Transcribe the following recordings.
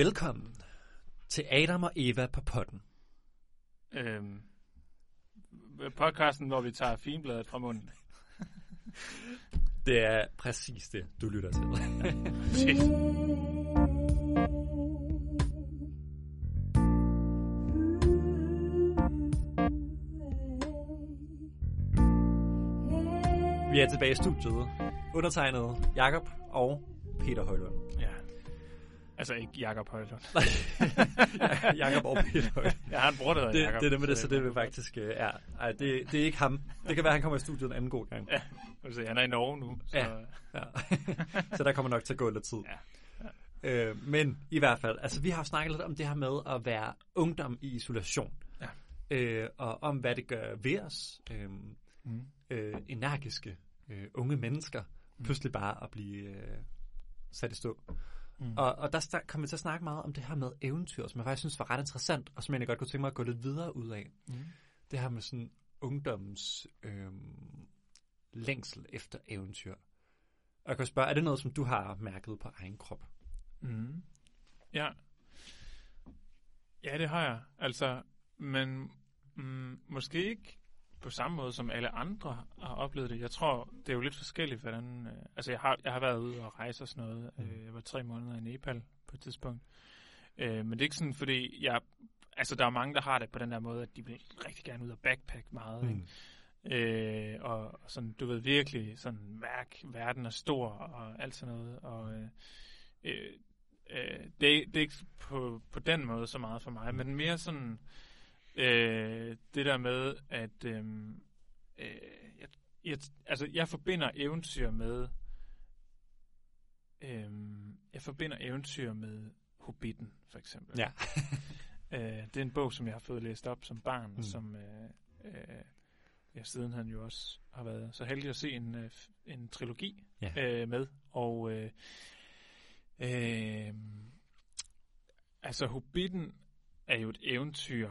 Velkommen til Adam og Eva på potten. Øhm, podcasten, hvor vi tager finbladet fra munden. Det er præcis det, du lytter til. Vi er tilbage i studiet. Undertegnet Jakob og Peter Højlund. Ja. Altså ikke Jakob Højlund. Jakob og Peter Højlund. Jeg har en bror, der hedder Det, Jakob. det er det med det, så det er vil faktisk... Uh, ja, ej, det, det er ikke ham. Det kan være, han kommer i studiet en anden god gang. Ja, se, han er i Norge nu. Så, Ja. Ja. så der kommer nok til at gå lidt tid. Ja. Øh, men i hvert fald, altså vi har jo snakket lidt om det her med at være ungdom i isolation. Ja. Øh, og om hvad det gør ved os. Øh, Mm. øh, energiske øh, unge mennesker Mm. pludselig bare at blive øh, sat i stå. Mm. Og, og der kom vi til at snakke meget om det her med eventyr, som jeg faktisk synes var ret interessant, og som jeg godt kunne tænke mig at gå lidt videre ud af. Mm. Det her med sådan ungdommens øh, længsel efter eventyr. Og jeg kan spørge, er det noget, som du har mærket på egen krop? Mm. Ja. Ja, det har jeg. Altså, men mm, måske ikke på samme måde, som alle andre har oplevet det. Jeg tror, det er jo lidt forskelligt, hvordan... Øh, altså, jeg har, jeg har været ude og rejse og sådan noget. Mm. Øh, jeg var tre måneder i Nepal på et tidspunkt. Øh, men det er ikke sådan, fordi jeg... Altså, der er mange, der har det på den der måde, at de vil rigtig gerne ud og backpack meget, ikke? Øh, og sådan, du ved virkelig sådan mærk, verden er stor og alt sådan noget. Og øh, øh, øh, det, det er ikke på, på den måde så meget for mig, men mere sådan øh, det der med, at øh, øh, jeg, jeg, altså, jeg forbinder eventyr med øh, jeg forbinder eventyr med Hobbiten, for eksempel. Ja. Øh, det er en bog, som jeg har fået læst op som barn, Mm. som øh, øh, jeg siden han jo også har været så heldig at se en, øh, en trilogi Ja. øh, med. Og øh, øh, altså Hobbiten er jo et eventyr,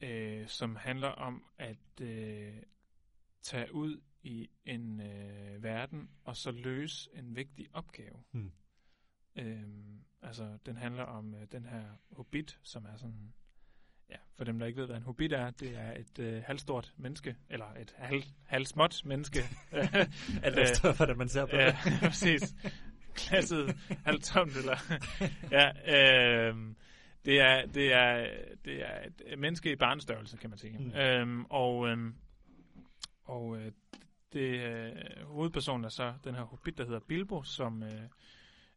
øh, som handler om at øh, tage ud i en øh, verden og så løse en vigtig opgave. Mm. Øhm, altså, den handler om øh, den her hobbit, som er sådan... Ja, for dem, der ikke ved, hvad en hobbit er, det er et øh, halvstort menneske, eller et halv, halvsmåt menneske. Alt efter, hvordan man ser på ja, det. præcis. Glasset halvtomt, eller... ja, øhm, det er, det, er, det er et menneske i barnstørrelse, kan man sige. Mm. Øhm, og øhm, og øh, det, øh, hovedpersonen er så den her hobbit, der hedder Bilbo, som øh,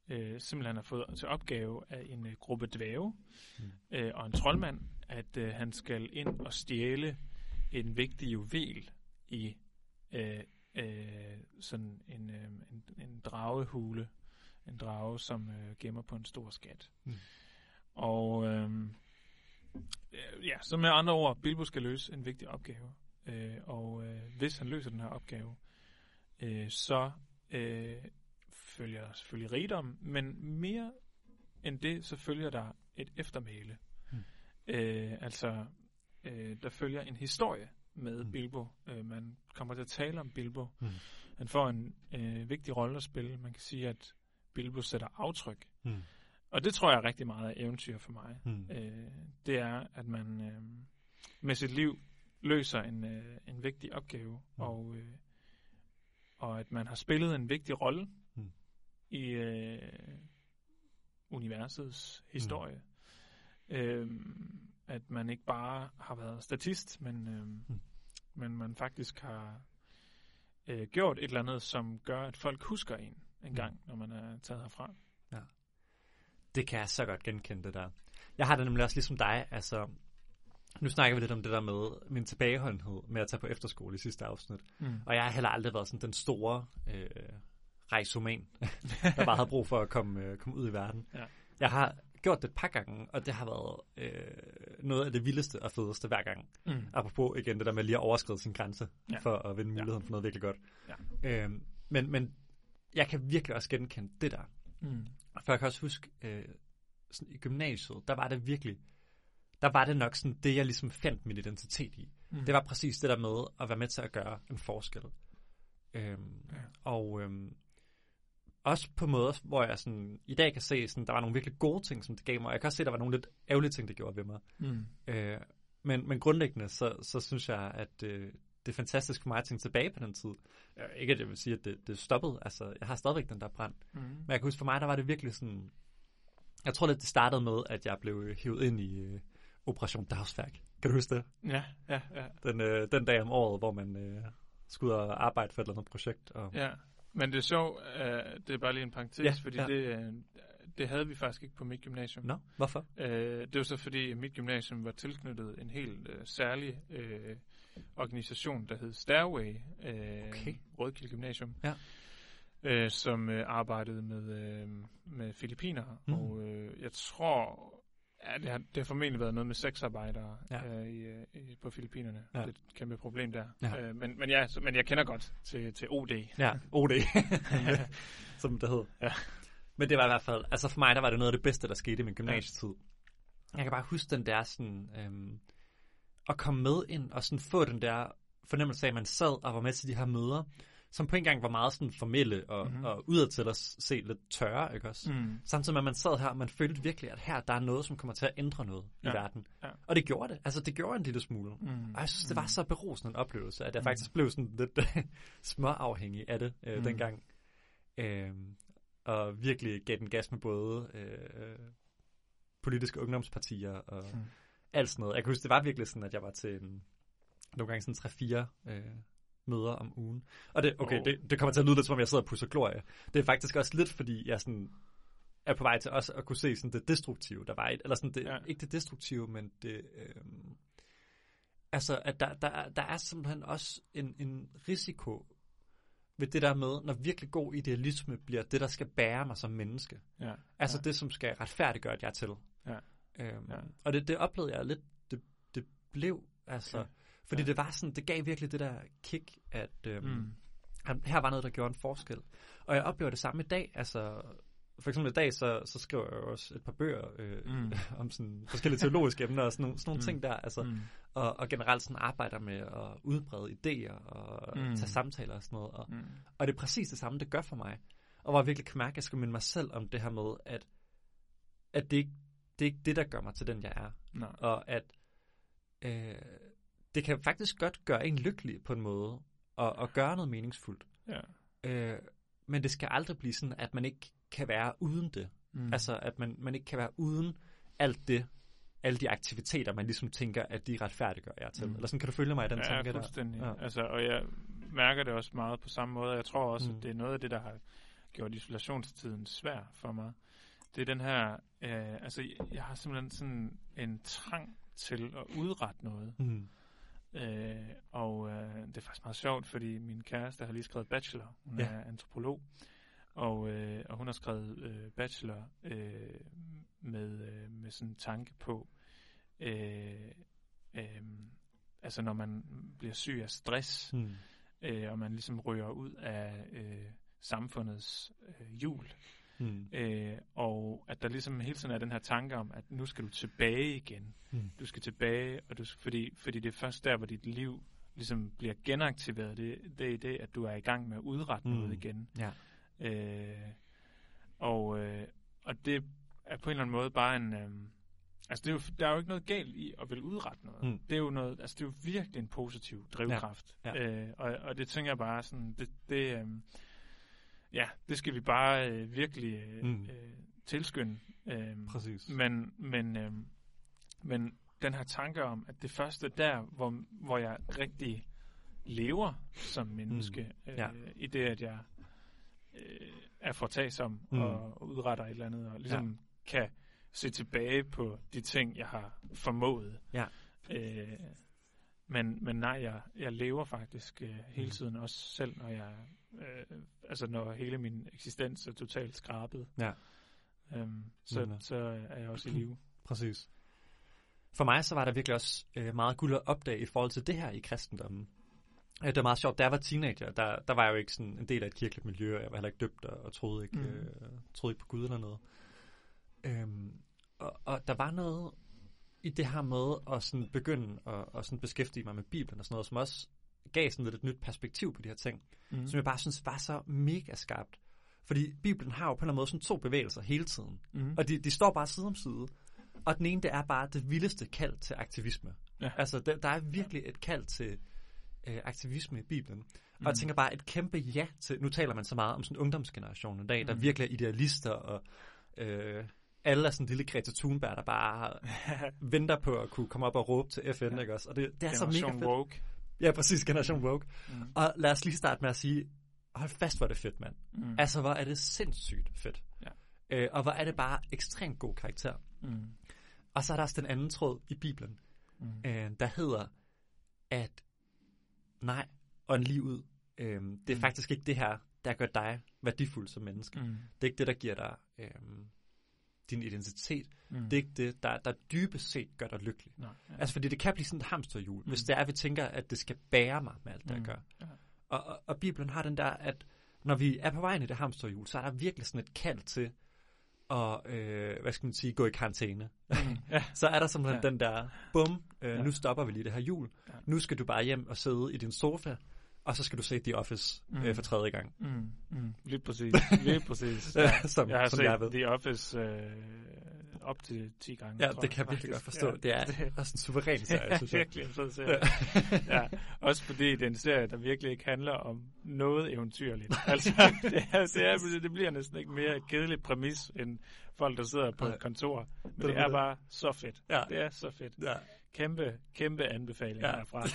øh, simpelthen har fået til opgave af en øh, gruppe dvæve Mm. øh, og en troldmand, at øh, han skal ind og stjæle en vigtig juvel i øh, øh, sådan en, øh, en, en dragehule. En drage, som øh, gemmer på en stor skat. Mm. Og øh, ja, så med andre ord, Bilbo skal løse en vigtig opgave. Øh, og øh, hvis han løser den her opgave, øh, så øh, følger der selvfølgelig rigdom, men mere end det, så følger der et eftermæle. Mm. Øh, altså, øh, der følger en historie med Mm. Bilbo. Øh, man kommer til at tale om Bilbo. Mm. Han får en øh, vigtig rolle at spille. Man kan sige, at Bilbo sætter aftryk. Mm. Og det tror jeg er rigtig meget af eventyr for mig. Mm. Øh, det er, at man øh, med sit liv løser en, øh, en vigtig opgave, Mm. og, øh, og at man har spillet en vigtig rolle Mm. i øh, universets historie. Øh, at man ikke bare har været statist, men, øh, Mm. men man faktisk har øh, gjort et eller andet, som gør, at folk husker en en Mm. gang, når man er taget herfra. Det kan jeg så godt genkende, det der. Jeg har det nemlig også ligesom dig, altså... Nu snakker vi lidt om det der med min tilbageholdenhed med at tage på efterskole i sidste afsnit. Mm. Og jeg har heller aldrig været sådan den store øh, rejsoman, der bare havde brug for at komme, øh, komme ud i verden. Ja. Jeg har gjort det et par gange, og det har været øh, noget af det vildeste og fedeste hver gang. Mm. Apropos igen det der med lige at overskride sin grænse, ja. Ja. for at vinde muligheden for noget virkelig godt. Ja. Øhm, men, men jeg kan virkelig også genkende det der. Mm. For jeg kan også huske, øh, sådan i gymnasiet, der var det virkelig, der var det nok sådan det, jeg ligesom fandt min identitet i. Mm. Det var præcis det der med at være med til at gøre en forskel. Øhm, Ja. og, øhm, også på måder, hvor jeg sådan, i dag kan se, sådan, der var nogle virkelig gode ting, som det gav mig. Jeg kan også se, der var nogle lidt ærgerlige ting, det gjorde ved mig. Mm. Øh, men, men grundlæggende, så, så synes jeg, at øh, det er fantastisk for mig at tænke tilbage på den tid. Øh, ikke at jeg vil sige, at det, det stoppede. Altså, jeg har stadigvæk den der brand. Mm. Men jeg kan huske, for mig, der var det virkelig sådan... Jeg tror lidt, det startede med, at jeg blev hivet ind i øh, Operation Dagsværk. Kan du huske det? Ja, ja, ja. Den, øh, den dag om året, hvor man øh, skulle ud og arbejde for et eller andet projekt. Og... Ja, men det er sjovt, uh, det er bare lige en parentes, Ja, fordi ja. det, uh, det havde vi faktisk ikke på mit gymnasium. Nå, hvorfor? Uh, det var så fordi, mit gymnasium var tilknyttet en helt uh, særlig uh, organisation, der hed Stairway, uh, Okay. Rødkilde Gymnasium, Ja. uh, som uh, arbejdede med, uh, med filipiner, Mm. og uh, jeg tror, ja, det, har, det har formentlig været noget med sexarbejdere Ja. ja. uh, i, uh, i, på Filippinerne. Ja. Det er et kæmpe problem der. Ja. Uh, men, men, ja, så, men jeg kender godt til, til OD. Ja, OD, som det hed. Ja. Men det var i hvert fald, altså for mig, der var det noget af det bedste, der skete i min gymnasietid. Jeg kan bare huske den der sådan, øhm, at komme med ind og sådan få den der fornemmelse af, at man sad og var med til de her møder, som på en gang var meget sådan formelle og, mm-hmm. Mhm. og udadtil at se lidt tørre, ikke også? Mm. Samtidig med, at man sad her, og man følte virkelig, at her der er noget, som kommer til at ændre noget ja. i verden. Ja. Og det gjorde det. Altså, det gjorde en lille smule. Mm. Og jeg synes, det var så berusende en oplevelse, at jeg Mm. faktisk blev sådan lidt småafhængig af det øh, Mm. dengang. Øhm, og virkelig gav den gas med både øh, politiske ungdomspartier og Mm. Alt sådan noget. Jeg kan huske, det var virkelig sådan, at jeg var til en, nogle gange sådan 3-4 øh, møder om ugen. Og det, okay, Åh. det, det kommer til at lyde lidt, som om jeg sidder og pusser glorie. Det er faktisk også lidt, fordi jeg sådan er på vej til også at kunne se sådan det destruktive, der var i, eller sådan det. Ja. ikke det destruktive, men det, øh, altså at der, der, der er simpelthen også en, en risiko ved det der med, når virkelig god idealisme bliver det, der skal bære mig som menneske. Ja. Altså ja. det, som skal retfærdiggøre, at jeg er til. Ja. Øhm, Ja. Og det, det oplevede jeg lidt, det, det blev, altså, Okay. fordi Ja. det var sådan, det gav virkelig det der kick, at øhm, Mm. han- her var noget, der gjorde en forskel. Og jeg oplever det samme i dag, altså for eksempel i dag, så, så skriver jeg jo også et par bøger øh, Mm. om sådan forskellige teologiske emner og sådan nogle, sådan nogle Mm. ting der, altså, Mm. og, og generelt sådan arbejder med at udbrede idéer og mm. tage samtaler og sådan noget. Og, Mm. og det er præcis det samme, det gør for mig. Og hvor jeg virkelig kan mærke, at jeg skal minde mig selv om det her med, at, at det, ikke, det er ikke det, der gør mig til den, jeg er. Nej. Og at øh, det kan faktisk godt gøre en lykkelig på en måde, og, og gøre noget meningsfuldt. Ja. Øh, men det skal aldrig blive sådan, at man ikke kan være uden det. Mm. Altså, at man, man ikke kan være uden alt det, alle de aktiviteter, man ligesom tænker, at de retfærdiggør jer til. Mm. Eller sådan, kan du følge mig i den ja, tanke der? fuldstændig. Ja. Ja. Altså, og jeg mærker det også meget på samme måde. Jeg tror også. Mm. at det er noget af det, der har gjort isolationstiden svær for mig. Det er den her, øh, altså jeg har simpelthen sådan en trang til at udrette noget. Mm. Øh, og øh, det er faktisk meget sjovt, fordi min kæreste har lige skrevet bachelor. Hun Ja. er antropolog. Og, øh, og hun har skrevet øh, bachelor øh, med, øh, med sådan en tanke på, øh, øh, altså når man bliver syg af stress, Mm. øh, og man ligesom ryger ud af øh, samfundets øh, hjul, Mm. øh, og at der ligesom hele tiden er den her tanke om, at nu skal du tilbage igen. Mm. Du skal tilbage, og du fordi, fordi det er først der, hvor dit liv ligesom bliver genaktiveret. Det, det er det, at du er i gang med at udrette. Mm. noget igen. Ja. Øh, og, øh, og det er på en eller anden måde bare en... Øh, altså, det er jo, der er jo ikke noget galt i at vil udrette noget. Mm. Det er jo noget, altså, det er jo virkelig en positiv drivkraft. Ja. Ja. Øh, og, og det tænker jeg bare sådan, det, det, øh, ja, det skal vi bare øh, virkelig øh, Mm. øh, tilskynde. Øh, Præcis. men, men, øh, men den her tanke om, at det første der, hvor, hvor jeg rigtig lever som menneske, mm. Ja. øh, i det, at jeg øh, er fortagsom Mm. mm. og udretter et eller andet, og ligesom ja. kan se tilbage på de ting, jeg har formået. Ja. Øh, men, men nej, jeg, jeg lever faktisk øh, hele Mm. tiden, også selv når jeg, øh, altså når hele min eksistens er totalt skrabet. Ja. Øhm, så, Men, øh, så er jeg også i live. Præcis. For mig så var der virkelig også øh, meget guld at opdage i forhold til det her i kristendommen. Øh, det var meget sjovt, da jeg var teenager, der, der var jeg jo ikke sådan en del af et kirkeligt miljø, og jeg var heller ikke døbt og, og troede, ikke, mm. øh, troede ikke på Gud eller noget. Øhm, og, og der var noget i det her med at sådan begynde at, at sådan beskæftige mig med Bibelen og sådan noget, som også gav sådan lidt et nyt perspektiv på de her ting, Mm. som jeg bare synes var så mega skarpt. Fordi Bibelen har jo på en eller anden måde sådan to bevægelser hele tiden. Mm. Og de, de står bare side om side. Og den ene, det er bare det vildeste kald til aktivisme. Ja. Altså, der, der er virkelig et kald til øh, aktivisme i Bibelen. Og jeg Mm. tænker bare et kæmpe ja til, nu taler man så meget om sådan en ungdomsgeneration i dag, der Mm. virkelig er idealister, og øh, alle er sådan en lille Greta Thunberg, der bare venter på at kunne komme op og råbe til FN, Ja. ikke også? Og det, det er så mega Generation fedt. woke. Ja, præcis, Generation Woke. Mm. Og lad os lige starte med at sige, hold fast, hvor er det fedt, mand. Mm. Altså, hvor er det sindssygt fedt. Ja. Øh, og hvor er det bare ekstremt god karakter. Mm. Og så er der også den anden tråd i Bibelen, Mm. øh, der hedder, at nej, og livet, øh, det er mm. faktisk ikke det her, der gør dig værdifuld som menneske. Mm. Det er ikke det, der giver dig øh, din identitet. Mm. Det er ikke det, der, der dybest set gør dig lykkelig. Nej, ja. Altså, fordi det kan blive sådan et hamsterhjul, Mm. hvis det er, at vi tænker, at det skal bære mig med alt det, jeg Mm. gør. Ja. Og, og, og Bibelen har den der, at når vi er på vejen i det hamsterhjul, så er der virkelig sådan et kald til at, øh, hvad skal man sige, gå i karantæne. Mm. ja. Så er der simpelthen Ja. den der, bum, øh, Ja. nu stopper vi lige det her hjul. Ja. Nu skal du bare hjem og sidde i din sofa, og så skal du se The Office Mm. mm. øh, for tredje gang. Mm. Mm. Lige præcis. Lige præcis. Ja, som, Jeg har som set jeg ved. The Office øh, op til 10 gange. Ja, tror det kan jeg virkelig godt forstå. Det er også en suveræn serie, synes Ja, jeg. virkelig en fed serie. ja, også fordi det er en serie, der virkelig ikke handler om noget eventyrligt. Altså, det, er, det, er, det bliver næsten ikke mere et kedeligt præmis, end folk, der sidder på et kontor. Men Det er det er bare så fedt. Ja. Det er så fedt. Ja, Kæmpe, kæmpe anbefaling Ja. herfra.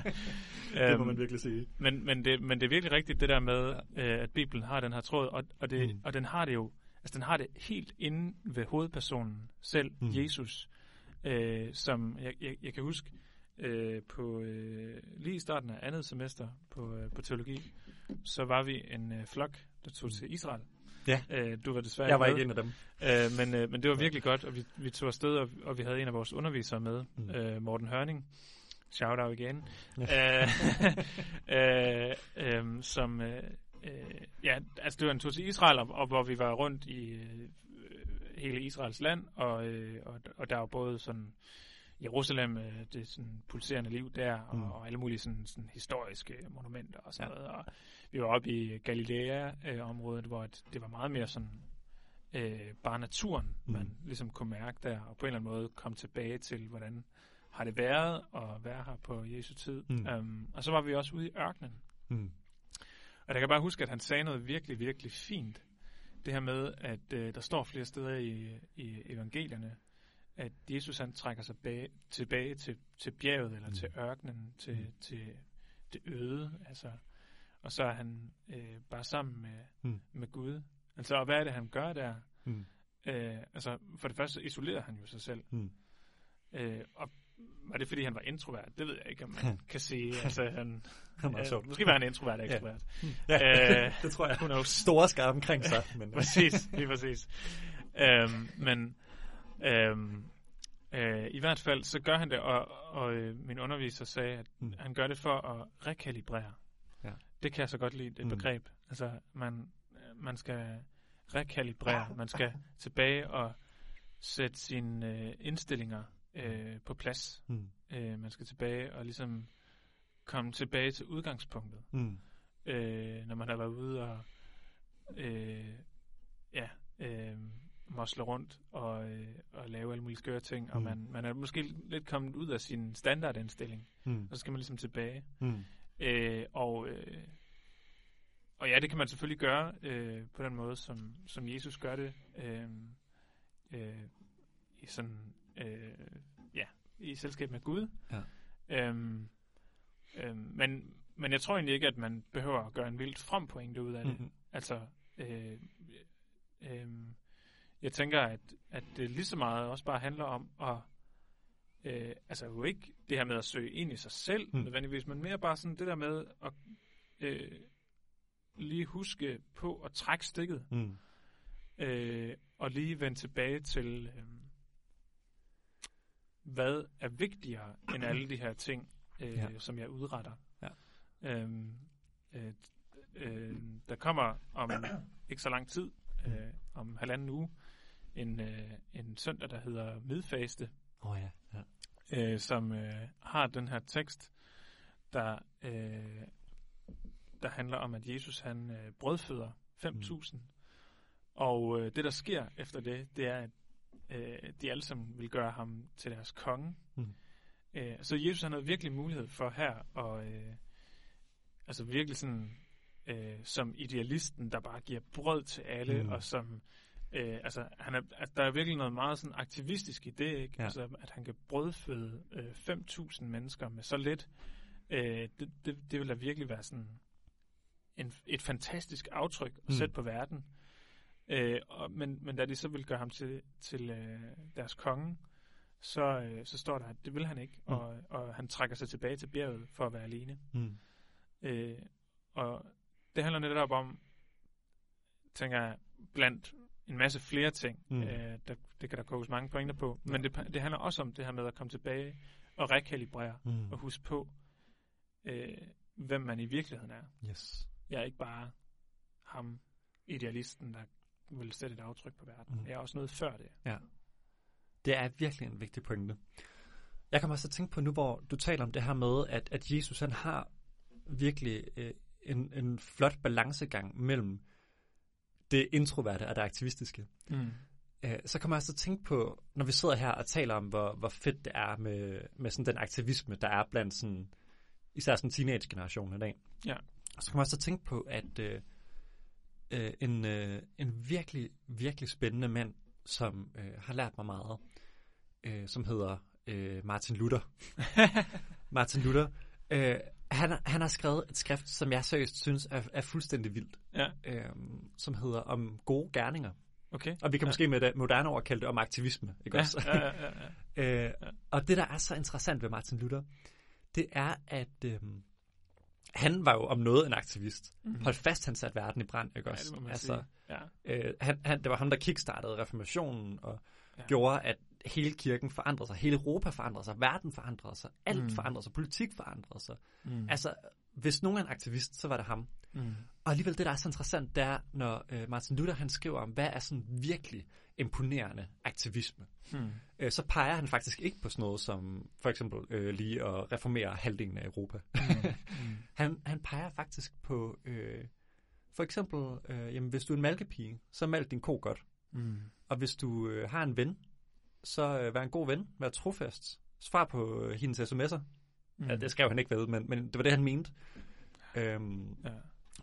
det må Øhm, man virkelig sige. men, men, det, men det er virkelig rigtigt, det der med, øh, at Bibelen har den her tråd, og, og, det, mm. Og den har det jo, altså den har det helt inde ved hovedpersonen selv, mm. Jesus, øh, som jeg, jeg, jeg kan huske, øh, på øh, lige i starten af andet semester på, øh, på teologi, så var vi en øh, flok, der tog til Israel. Ja. Øh, du var desværre Jeg var ikke en af dem. Øh, men, øh, men det var virkelig godt, og vi, vi tog afsted, og, og vi havde en af vores undervisere med, mm. Mm. øh, Morten Hørning. Shout out igen. Ja. Øh, øh, øh, som, øh, øh, ja, altså det var en tur til Israel, og, og hvor vi var rundt i øh, hele Israels land, og, øh, og, og der var både sådan Jerusalem, øh, det sådan pulserende liv der, og, Mm. og alle mulige sådan, sådan historiske monumenter og sådan Ja. noget. Og vi var oppe i Galilea-området, hvor et, det var meget mere sådan øh, bare naturen, Mm. man ligesom kunne mærke der, og på en eller anden måde komme tilbage til, hvordan har det været at være her på Jesu tid. Mm. Um, og så var vi også ude i ørkenen. Mm. Og der kan bare huske, at han sagde noget virkelig, virkelig fint. Det her med, at øh, der står flere steder i, i evangelierne, at Jesus han trækker sig bag, tilbage til, til bjerget, eller mm. Til ørkenen, til. Mm. til det øde. Altså, og så er han øh, bare sammen med, Mm. med Gud. Altså, og hvad er det, han gør der? Mm. Øh, altså, for det første isolerer han jo sig selv. Mm. Øh, og var det, fordi han var introvert? Det ved jeg ikke, om man kan sige. Altså, han, Han var øh, måske var han introvert og ekstrovert. Ja, Øh, det tror jeg. Who knows? Store skar omkring sig. Men, præcis, lige præcis. Øhm, men øhm, øh, i hvert fald, så gør han det, og, og øh, min underviser sagde, at Mm. han gør det for at rekalibrere. Det kan jeg så godt lide, det Mm. begreb. Altså, man, man skal rekalibrere, man skal tilbage og sætte sine øh, indstillinger øh, på plads. Mm. Øh, man skal tilbage og ligesom komme tilbage til udgangspunktet Mm. øh, når man har været ude og øh, ja, øh, mosle rundt og, øh, og lave alle mulige skøre ting, og Mm. man, man er måske lidt kommet ud af sin standardindstilling, Mm. og så skal man ligesom tilbage. Mm. Øh, og, øh, og ja, det kan man selvfølgelig gøre øh, på den måde, som, som Jesus gør det, øh, øh, i sådan, øh, ja, i selskab med Gud. Ja. Øhm, øhm, men, men jeg tror egentlig ikke, at man behøver at gøre en vildt from pointe ud af det. Mm. Altså, øh, øh, jeg tænker, at, at det lige så meget også bare handler om at, øh, altså jo ikke det her med at søge ind i sig selv Mm. mm. nødvendigvis, men mere bare sådan det der med at øh, lige huske på at trække stikket, Mm. øh, og lige vende tilbage til, øh, hvad er vigtigere end alle de her ting, øh, Ja. som jeg udretter. Ja. Øhm, øh, øh, der kommer om ikke så lang tid, øh, om halvanden uge, en, øh, en søndag, der hedder Midfaste, oh, ja. ja. øh, som øh, har den her tekst, der, øh, der handler om, at Jesus han øh, brødføder 5.000. Mm. Og øh, det, der sker efter det, det er, at øh, de alle sammen vil gøre ham til deres konge. Mm. Øh, så Jesus han havde virkelig mulighed for her at øh, altså virkelig sådan øh, som idealisten, der bare giver brød til alle, mm. og som øh, altså, han er, at der er virkelig noget meget sådan aktivistisk i det, ikke? Ja. Altså, at han kan brødføde øh, 5.000 mennesker med så lidt. Øh, det, det, det vil da virkelig være sådan en, et fantastisk aftryk at mm. sætte på verden. Øh, og, men, men da de så vil gøre ham til, til øh, deres konge, så, øh, så står der, at det vil han ikke, mm. og, og han trækker sig tilbage til bjerget for at være alene. Mm. Øh, og det handler netop om, tænker jeg, blandt en masse flere ting. Mm. Øh, der, det kan der koges mange pointer på. Men det, det handler også om det her med at komme tilbage og rekalibrere mm. og huske på, øh, hvem man i virkeligheden er. Yes. Jeg er ikke bare ham, idealisten, der vil sætte et aftryk på verden. Mm. Jeg er også noget før det. Ja. Det er virkelig en vigtig pointe. Jeg kommer også at tænke på nu, hvor du taler om det her med, at, at Jesus han har virkelig øh, en, en flot balancegang mellem det introverte og det aktivistiske. Mm. Øh, så kommer jeg også at tænke på, når vi sidder her og taler om, hvor, hvor fedt det er med, med sådan den aktivisme, der er blandt sådan, især sådan teenage-generationen i dag. Ja. Så kommer jeg også at tænke på, at øh, øh, en, øh, en virkelig, virkelig spændende mand, som øh, har lært mig meget, øh, som hedder øh, Martin Luther. Martin Luther. Øh, han, han har skrevet et skrift, som jeg seriøst synes er, er fuldstændig vildt, ja. øhm, som hedder Om gode gerninger. Okay. Og vi kan ja. måske med det moderne ord kalde det om aktivisme. Ikke ja, også? Ja, ja, ja, ja. øh, ja. Og det, der er så interessant ved Martin Luther, det er, at øhm, han var jo om noget en aktivist. Mm-hmm. Hold fast, han satte verden i brand. Ikke også? Ja, det altså, sige. Ja. Øh, han, han, det var ham, der kickstartede reformationen og ja. gjorde, at hele kirken forandrede sig, hele Europa forandrede sig, verden forandrede sig, alt mm. forandrede sig, politik forandrede sig. Mm. Altså, hvis nogen er en aktivist, så var det ham. Mm. Og alligevel det, der er så interessant, det er, når øh, Martin Luther han skriver om, hvad er sådan virkelig imponerende aktivisme, mm. øh, så peger han faktisk ikke på sådan noget som for eksempel øh, lige at reformere halvdelen af Europa. Mm. mm. han, han peger faktisk på, øh, for eksempel, øh, jamen, hvis du er en malkepige, så malk din ko godt. Mm. Og hvis du øh, har en ven, så øh, vær en god ven, vær trofast, svar på øh, hendes sms'er. Mm. Ja, det skrev han ikke ved, men, men det var det, han mente. Øhm, ja.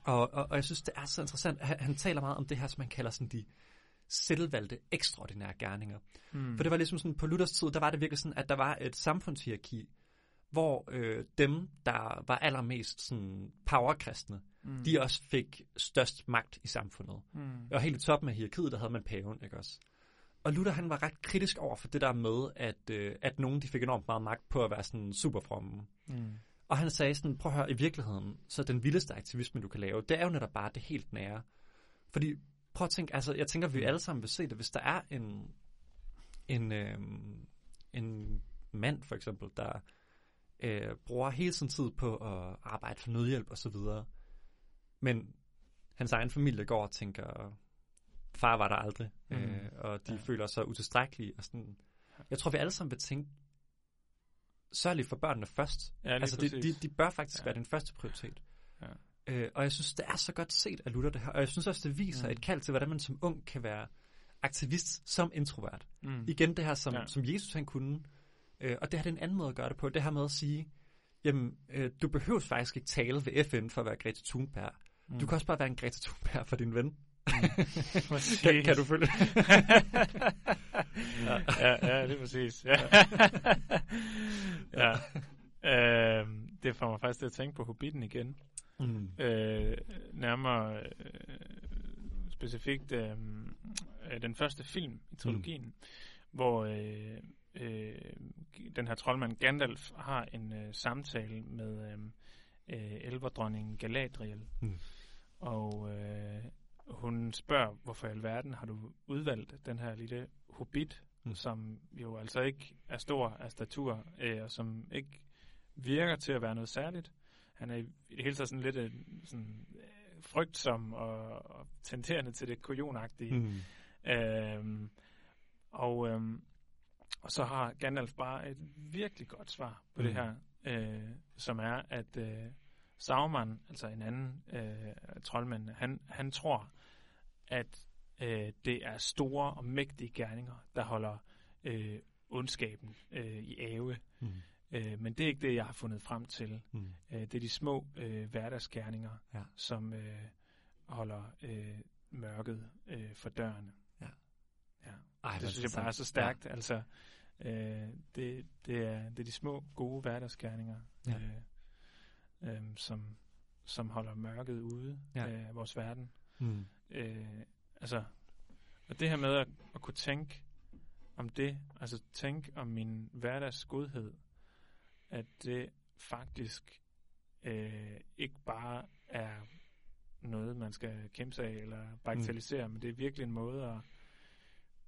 og, og, og jeg synes, det er så interessant. Han, han taler meget om det her, som man kalder sådan de selvvalgte, ekstraordinære gerninger. Mm. For det var ligesom sådan, på Luthers tid, der var det virkelig sådan, at der var et samfundshierarki, hvor øh, dem, der var allermest sådan powerkristne, mm. de også fik størst magt i samfundet. Mm. Og helt i toppen af hierarkiet, der havde man paven, ikke også? Og Luther han var ret kritisk over for det der med, at, øh, at nogen de fik enormt meget magt på at være sådan super fromme. Mm. Og han sagde sådan, prøv at høre, i virkeligheden, så den vildeste aktivisme, du kan lave, det er jo netop bare det helt nære. Fordi, prøv at tænke, altså jeg tænker, vi alle sammen vil se det, hvis der er en, en, øh, en mand for eksempel, der øh, bruger hele sin tid på at arbejde for nødhjælp og så videre, men hans egen familie går og tænker, far var der aldrig, mm. øh, og de ja. føler sig utilstrækkelige. Og sådan. Jeg tror, vi alle sammen vil tænke, sørg for børnene først. Ja, altså, de, de, de bør faktisk ja. være den første prioritet. Ja. Øh, og jeg synes, det er så godt set at Luther det her. Og jeg synes også, det viser mm. et kald til, hvordan man som ung kan være aktivist som introvert. Mm. Igen det her, som, ja. som Jesus han kunne. Øh, og det her er en anden måde at gøre det på. Det her med at sige, jamen, øh, du behøver faktisk ikke tale ved FN for at være Greta Thunberg. Mm. Du kan også bare være en Greta Thunberg for din ven. kan, kan du følge ja. ja, ja, det er præcis. Ja. ja. Øh, det får mig faktisk til at tænke på Hobbiten igen. Mm. Øh, nærmere øh, specifikt øh, den første film i trilogien, mm. hvor øh, øh, den her troldmand Gandalf har en øh, samtale med øh, øh, elverdronningen Galadriel. Mm. Og øh, hun spørger, hvorfor i alverden har du udvalgt den her lille hobbit, mm. som jo altså ikke er stor af statur, øh, og som ikke virker til at være noget særligt. Han er i det hele taget sådan lidt øh, sådan, øh, frygtsom og, og tenterende til det kujonagtige. Mm. Øhm, og, øhm, og så har Gandalf bare et virkelig godt svar på mm. det her, øh, som er, at øh, Sauron, altså en anden øh, troldmand, han, han tror, at øh, det er store og mægtige gerninger, der holder øh, ondskaben øh, i ave. Mm. Øh, men det er ikke det, jeg har fundet frem til. Mm. Øh, det er de små øh, hverdagsgerninger, Ja. som øh, holder øh, mørket øh, for dørene. Ja. ja. Ej, Det synes jeg bare er så stærkt. Ja. Altså, øh, det, det, er, det er de små, gode hverdagsgerninger, Ja. øh, øh, som, som holder mørket ude Ja. af vores verden. Mm. Øh, altså, og det her med at, at kunne tænke om det, altså tænke om min hverdags godhed, at det faktisk øh, ikke bare er noget, man skal kæmpe sig af eller bagatellisere, mm. men det er virkelig en måde at,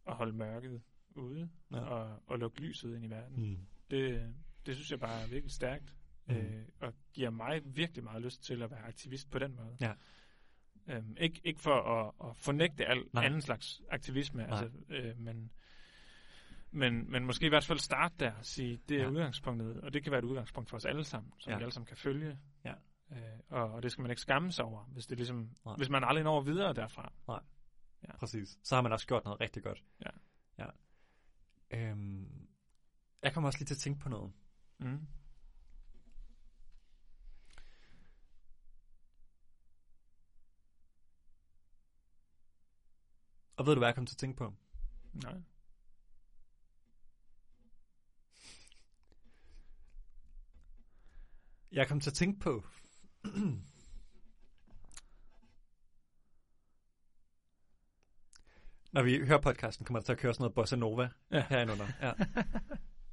at holde mørket ude Ja. og, og lukke lyset ind i verden. Mm. Det, det synes jeg bare er virkelig stærkt, mm. øh, og giver mig virkelig meget lyst til at være aktivist på den måde. Ja. Øhm, ikke, ikke for at, at fornægte al Nej. anden slags aktivisme, Nej. altså, øh, men, men, men måske i hvert fald starte der og sige, det er Ja. ja. udgangspunktet, og det kan være et udgangspunkt for os alle sammen, som Ja. ja. vi alle sammen kan følge. Ja. Øh, og, og det skal man ikke skamme sig over, hvis, det ligesom, Nej. hvis man aldrig når videre derfra. Præcis. Så har man også gjort noget rigtig godt. Ja. ja. Øhm, jeg kommer også lige til at tænke på noget. Mm. Og ved du, hvad jeg kom til at tænke på? Nej. Jeg kom til at tænke på... Når vi hører podcasten, kommer der til at køre sådan noget bossa nova Ja. herinde Ja.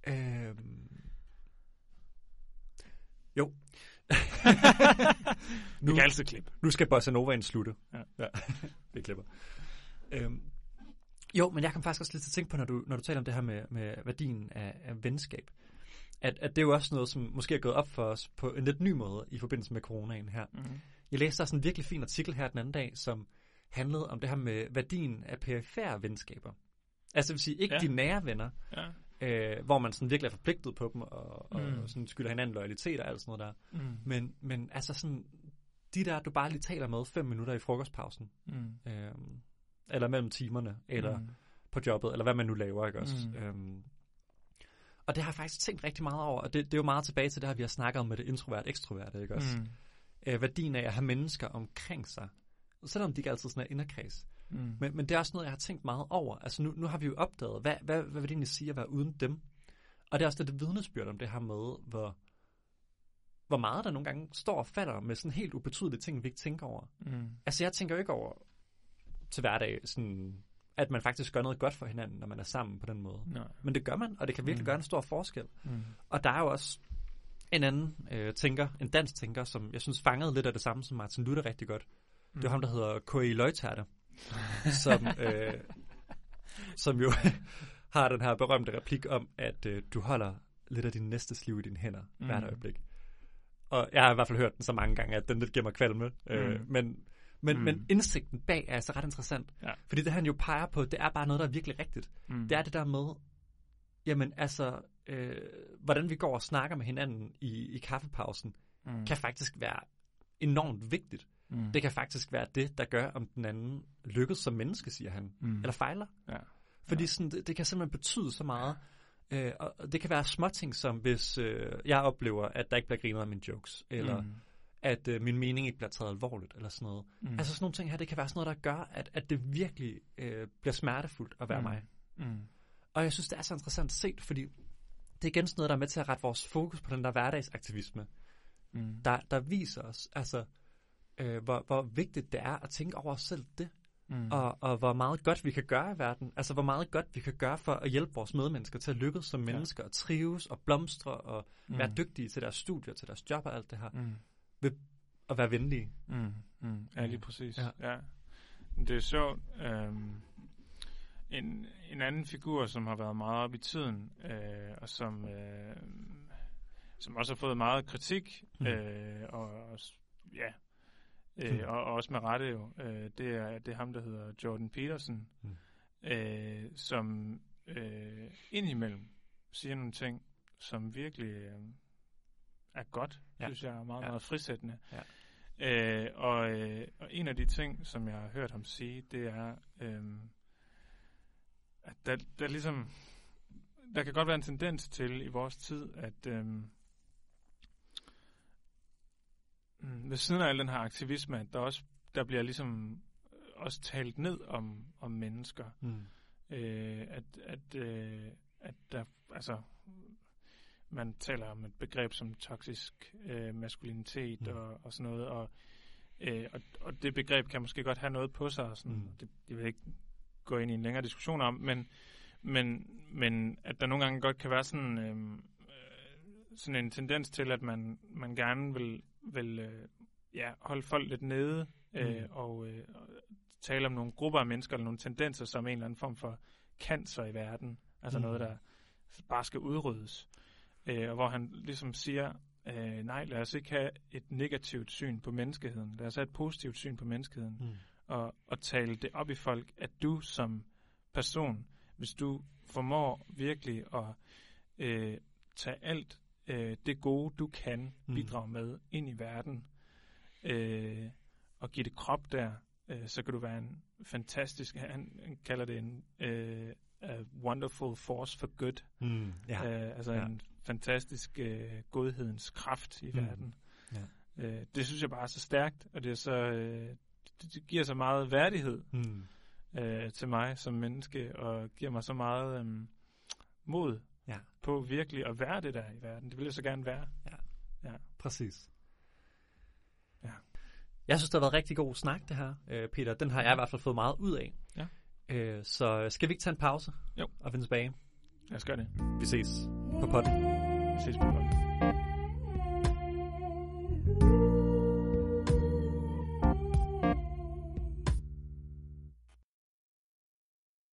øhm. Jo. Vi kan altid klippe. Nu skal bossa novaen slutte. Ja. ja. det klipper. Øhm. Jo, men jeg kan faktisk også lidt til at tænke på, når du, når du taler om det her med, med værdien af, af venskab. At, at det er jo også noget, som måske er gået op for os på en lidt ny måde i forbindelse med coronaen her. Mm. Jeg læste sådan en virkelig fin artikel her den anden dag, som handlede om det her med værdien af perifære venskaber. Altså det vil sige, ikke. Ja. de nære venner, Ja. øh, hvor man sådan virkelig er forpligtet på dem, og, og Mm. sådan skylder hinanden loyalitet og alt sådan noget der. Mm. Men, men altså sådan, de der, du bare lige taler med fem minutter i frokostpausen, Mm. øh, eller mellem timerne, eller Mm. på jobbet, eller hvad man nu laver, ikke også? Mm. Øhm, og det har jeg faktisk tænkt rigtig meget over, og det, det er jo meget tilbage til det her, vi har snakket om med det introvert-ekstrovert, ikke også? Mm. Øh, værdien af at have mennesker omkring sig, selvom de ikke altid sådan er inderkreds. Mm. Men, men det er også noget, jeg har tænkt meget over. Altså nu, nu har vi jo opdaget, hvad, hvad, hvad vil det egentlig sige at være uden dem? Og det er også det, det vidnesbyrd om det her med, hvor, hvor meget der nogle gange står og falder med sådan helt ubetydelige ting, vi ikke tænker over. Mm. Altså jeg tænker jo ikke over til hverdag, sådan, at man faktisk gør noget godt for hinanden, når man er sammen på den måde. Nej. Men det gør man, og det kan virkelig Mm. gøre en stor forskel. Mm. Og der er jo også en anden øh, tænker, en dansk tænker, som jeg synes fangede lidt af det samme som Martin Luther rigtig godt. Det er ham, der hedder K.E. Løjtærte, som, øh, som jo har den her berømte replik om, at øh, du holder lidt af din næstes liv i dine hænder mm. hvert Mm. øjeblik. Og jeg har i hvert fald hørt den så mange gange, at den lidt giver mig kvalme. Øh, Mm. men, men, Mm. men indsigten bag er altså ret interessant. Ja. Fordi det han jo peger på, det er bare noget, der er virkelig rigtigt. Mm. Det er det der med, jamen altså, øh, hvordan vi går og snakker med hinanden i, i kaffepausen, mm. kan faktisk være enormt vigtigt. mm. Det kan faktisk være det, der gør, om den anden lykkes som menneske, siger han. mm. Eller fejler. Ja. Fordi Ja. sådan, det, det kan simpelthen betyde så meget. Øh, og det kan være småting, som hvis øh, jeg oplever, at der ikke bliver grinet af mine jokes, eller mm. At øh, min mening ikke bliver taget alvorligt, eller sådan noget. Mm. Altså sådan nogle ting her, det kan være sådan noget, der gør, at, at det virkelig øh, bliver smertefuldt at være mm. Mig. Mm. Og jeg synes, det er så interessant set, fordi det er igen sådan noget, der er med til at rette vores fokus på den der hverdagsaktivisme, Mm. der, der viser os, altså, øh, hvor, hvor vigtigt det er at tænke over os selv det, mm. og, og hvor meget godt vi kan gøre i verden. Altså, hvor meget godt vi kan gøre for at hjælpe vores medmennesker til at lykkes som mennesker, og trives og blomstre, og mm. være dygtige til deres studier, til deres job og alt det her, Mm. Og være venlige. Mm. Mm. Ja, lige præcis. Ja. Ja. Det er sjovt. Øhm, en, en anden figur, som har været meget op i tiden, øh, og som, øh, som også har fået meget kritik, Mm. øh, og, og ja, øh, Mm. og, og også med rette jo, øh, det, er, det er ham, der hedder Jordan Peterson, Mm. øh, som øh, indimellem siger nogle ting, som virkelig øh, er godt, Ja. synes jeg, er meget, Ja. meget frisættende. Ja. Øh, og, øh, og en af de ting, som jeg har hørt ham sige, det er, øh, at der, der ligesom, der kan godt være en tendens til i vores tid, at øh, ved siden af al den her aktivisme, at der også der bliver ligesom også talt ned om, om mennesker. Mm. Øh, at, at, øh, at der, altså, man taler om et begreb som toksisk øh, maskulinitet mm. og, og sådan noget, og, øh, og, og det begreb kan måske godt have noget på sig, og sådan, mm. det, det vil jeg ikke gå ind i en længere diskussion om, men, men, men at der nogle gange godt kan være sådan, øh, sådan en tendens til, at man, man gerne vil, vil øh, ja, holde folk lidt nede, øh, mm. og, øh, og tale om nogle grupper af mennesker, eller nogle tendenser, som en eller anden form for cancer i verden, altså mm. noget, der bare skal udryddes øh, og hvor han ligesom siger, øh, nej, lad os ikke have et negativt syn på menneskeheden. Lad os have et positivt syn på menneskeheden. Mm. Og, og tale det op i folk, at du som person, hvis du formår virkelig at øh, tage alt øh, det gode, du kan mm. bidrage med ind i verden, øh, og give det krop der, øh, så kan du være en fantastisk, han, han kalder det en øh, a wonderful force for good. Mm, ja. øh, altså ja. en fantastisk øh, godhedens kraft i mm. verden. Ja. Øh, det synes jeg bare er så stærkt, og det, er så, øh, det, det giver så meget værdighed mm. øh, til mig som menneske, og giver mig så meget øh, mod ja. på virkelig at være det der i verden. Det vil jeg så gerne være. Ja, ja. præcis. Ja. Jeg synes, det har været rigtig god snak, det her, Peter. Den har jeg i hvert fald fået meget ud af. Øh, så skal vi ikke tage en pause? Jo. Og vende tilbage? Lad os gøre det. Vi ses på potten. Vi ses på potten.